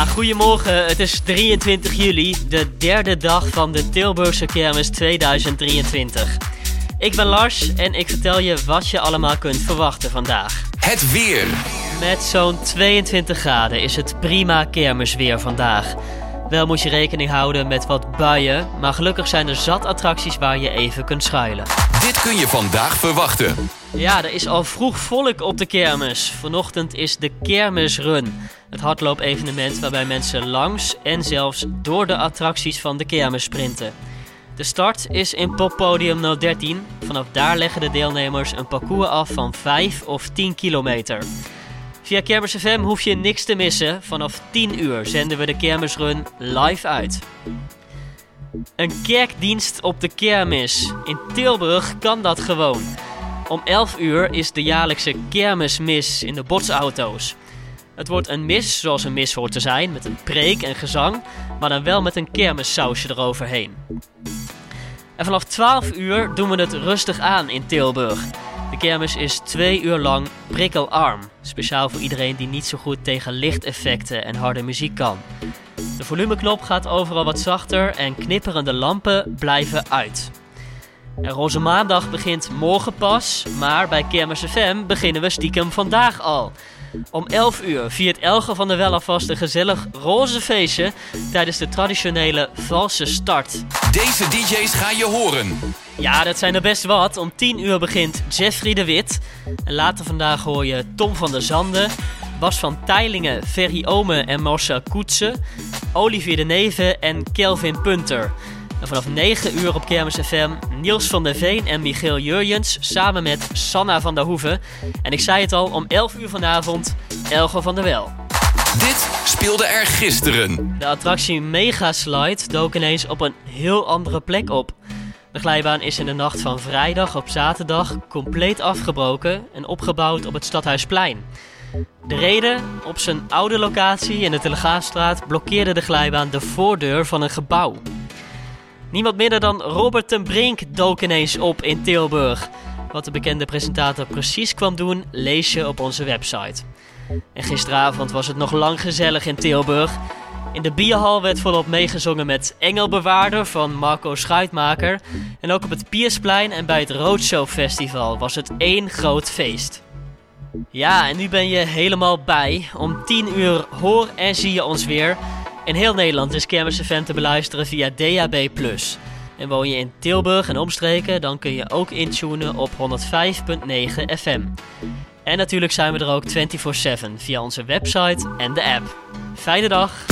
Ja, goedemorgen. Het is 23 juli, de derde dag van de Tilburgse Kermis 2023. Ik ben Lars en ik vertel je wat je allemaal kunt verwachten vandaag. Het weer. Met zo'n 22 graden is het prima kermisweer vandaag. Wel moet je rekening houden met wat buien, maar gelukkig zijn er zat attracties waar je even kunt schuilen. Dit kun je vandaag verwachten. Ja, er is al vroeg volk op de kermis. Vanochtend is de Kermisrun. Het hardloopevenement waarbij mensen langs en zelfs door de attracties van de kermis sprinten. De start is in poppodium 013. Vanaf daar leggen de deelnemers een parcours af van 5 of 10 kilometer. Via Kermis FM hoef je niks te missen. Vanaf 10 uur zenden we de Kermisrun live uit. Een kerkdienst op de kermis. In Tilburg kan dat gewoon. Om 11 uur is de jaarlijkse kermismis in de botsauto's. Het wordt een mis zoals een mis hoort te zijn, met een preek en gezang, maar dan wel met een kermissausje eroverheen. En vanaf 12 uur doen we het rustig aan in Tilburg. De kermis is twee uur lang prikkelarm. Speciaal voor iedereen die niet zo goed tegen lichteffecten en harde muziek kan. De volumeknop gaat overal wat zachter en knipperende lampen blijven uit. En Roze Maandag begint morgen pas, maar bij Kermis FM beginnen we stiekem vandaag al. Om 11 uur viert Elge van der Wel alvast een gezellig roze feestje tijdens de traditionele valse start. Deze DJ's ga je horen. Ja, dat zijn er best wat. Om 10 uur begint Jeffrey de Wit. En later vandaag hoor je Tom van der Zanden, Bas van Teilingen, Ferry Ome en Marcel Koetsen, Olivier de Neve en Kelvin Punter. En vanaf 9 uur op Kermis FM Niels van der Veen en Michiel Jurjens samen met Sanna van der Hoeven. En ik zei het al, om 11 uur vanavond Elgo van der Wel. Dit speelde er gisteren. De attractie Megaslide dook ineens op een heel andere plek op. De glijbaan is in de nacht van vrijdag op zaterdag compleet afgebroken en opgebouwd op het Stadhuisplein. De reden? Op zijn oude locatie in de Telegraafstraat blokkeerde de glijbaan de voordeur van een gebouw. Niemand minder dan Robert ten Brink dook ineens op in Tilburg. Wat de bekende presentator precies kwam doen, lees je op onze website. En gisteravond was het nog lang gezellig in Tilburg. In de bierhal werd volop meegezongen met Engelbewaarder van Marco Schuitmaker. En ook op het Piersplein en bij het Roadshow Festival was het één groot feest. Ja, en nu ben je helemaal bij. Om 10 uur hoor en zie je ons weer. In heel Nederland is Kermis FM te beluisteren via DAB+. En woon je in Tilburg en omstreken, dan kun je ook intunen op 105.9 FM. En natuurlijk zijn we er ook 24-7 via onze website en de app. Fijne dag!